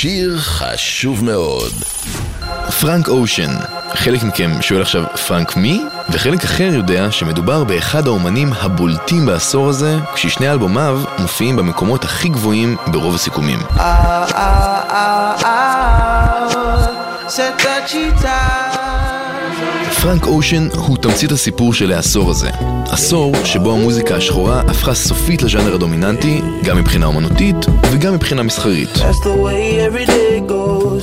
שיר חשוב מאוד. פרנק אושן. חלק מכם שואל עכשיו פרנק מי? וחלק אחר יודע שמדובר באחד האומנים הבולטים בעשור הזה, כששני אלבומיו מופיעים במקומות הכי גבוהים ברוב הסיכומים. פרנק אושן הוא תמצית הסיפור של העשור הזה. עשור שבו המוזיקה השחורה הפכה סופית לז'אנר הדומיננטי, גם מבחינה אומנותית וגם מבחינה מסחרית.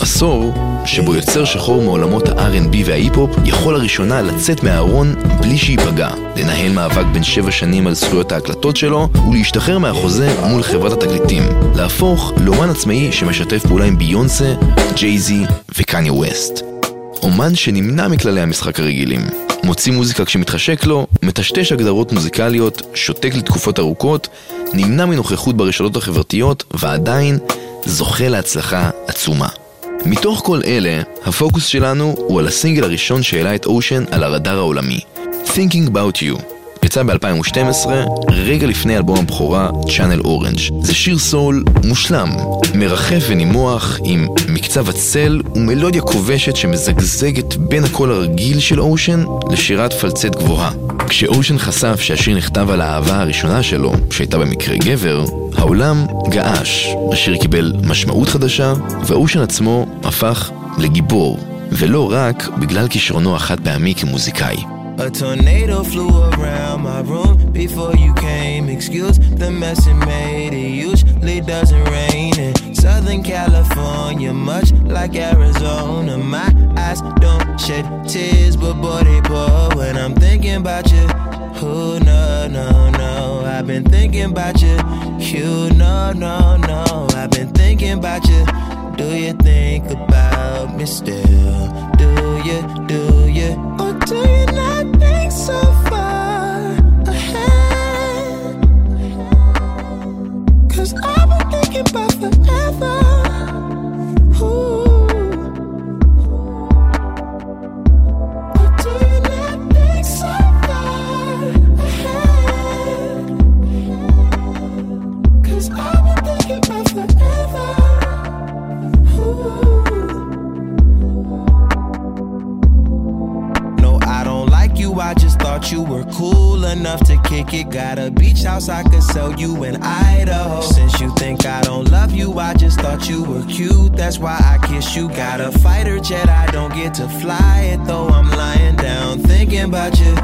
עשור שבו יוצר שחור מעולמות ה-R&B וההיפ-הופ יכול לראשונה לצאת מהארון בלי שייפגע, לנהל מאבק בין שבע שנים על זכויות ההקלטות שלו ולהשתחרר מהחוזה מול חברת התקליטים, להפוך לאומן עצמאי שמשתף פעולה עם ביונסה, ג'ייזי וקניה ווסט. אומן שנמנע מכללי המשחק הרגילים. מוציא מוזיקה כשמתחשק לו, מטשטש הגדרות מוזיקליות, שותק לתקופות ארוכות, נמנע מנוכחות ברשתות החברתיות, ועדיין זוכה להצלחה עצומה. מתוך כל אלה, הפוקוס שלנו הוא על הסינגל הראשון שהעלה את אושן על הרדאר העולמי, Thinking About You. יצא ב-2012, רגע לפני אלבום הבכורה, Channel Orange. זה שיר סול מושלם, מרחף ונימוח, עם מקצב הצל ומלודיה כובשת שמזגזגת בין הקול הרגיל של אושן לשירת פלצט גבוהה. כשאושן חשף שהשיר נכתב על האהבה הראשונה שלו, שהייתה במקרה גבר, העולם געש. השיר קיבל משמעות חדשה, ואושן עצמו הפך לגיבור, ולא רק בגלל כישרונו החד פעמי כמוזיקאי. A tornado flew around my room before you came. Excuse the mess it made. It usually doesn't rain in Southern California, much like Arizona. My eyes don't shed tears, but boy, they pour when I'm thinking about you. Who, no, no, no. I've been thinking about you. You, no, no, no. I've been thinking about you. Do you think about me still? Do you, do you? Or do you you. I just thought you were cool enough to kick it. Got a beach house I could sell you in Idaho. Since you think I don't love you, I just thought you were cute. That's why I kiss you. Got a fighter jet, I don't get to fly it though. I'm lying down thinking about you.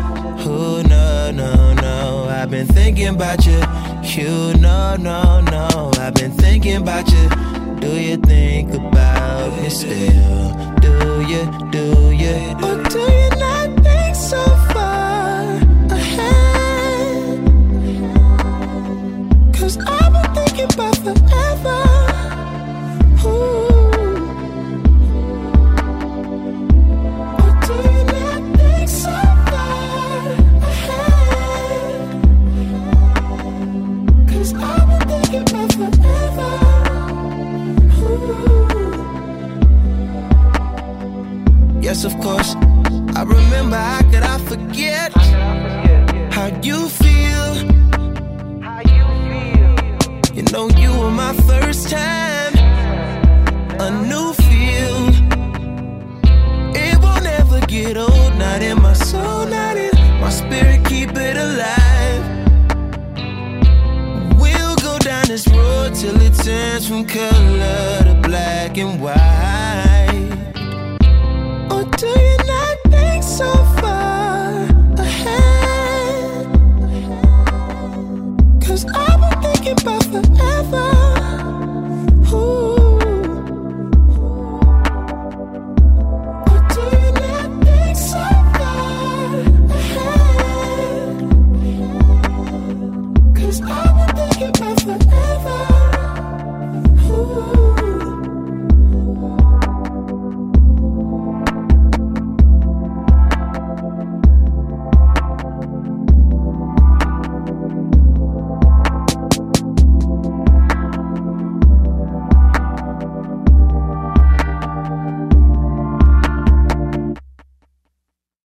Who, no, no, no. I've been thinking about you. You, no, no, no. I've been thinking about you. Do you think about me still? Do you, do you? Or do you not Yes, of course. I remember how could I forget how you this road till it turns from color to black and white. Or do you not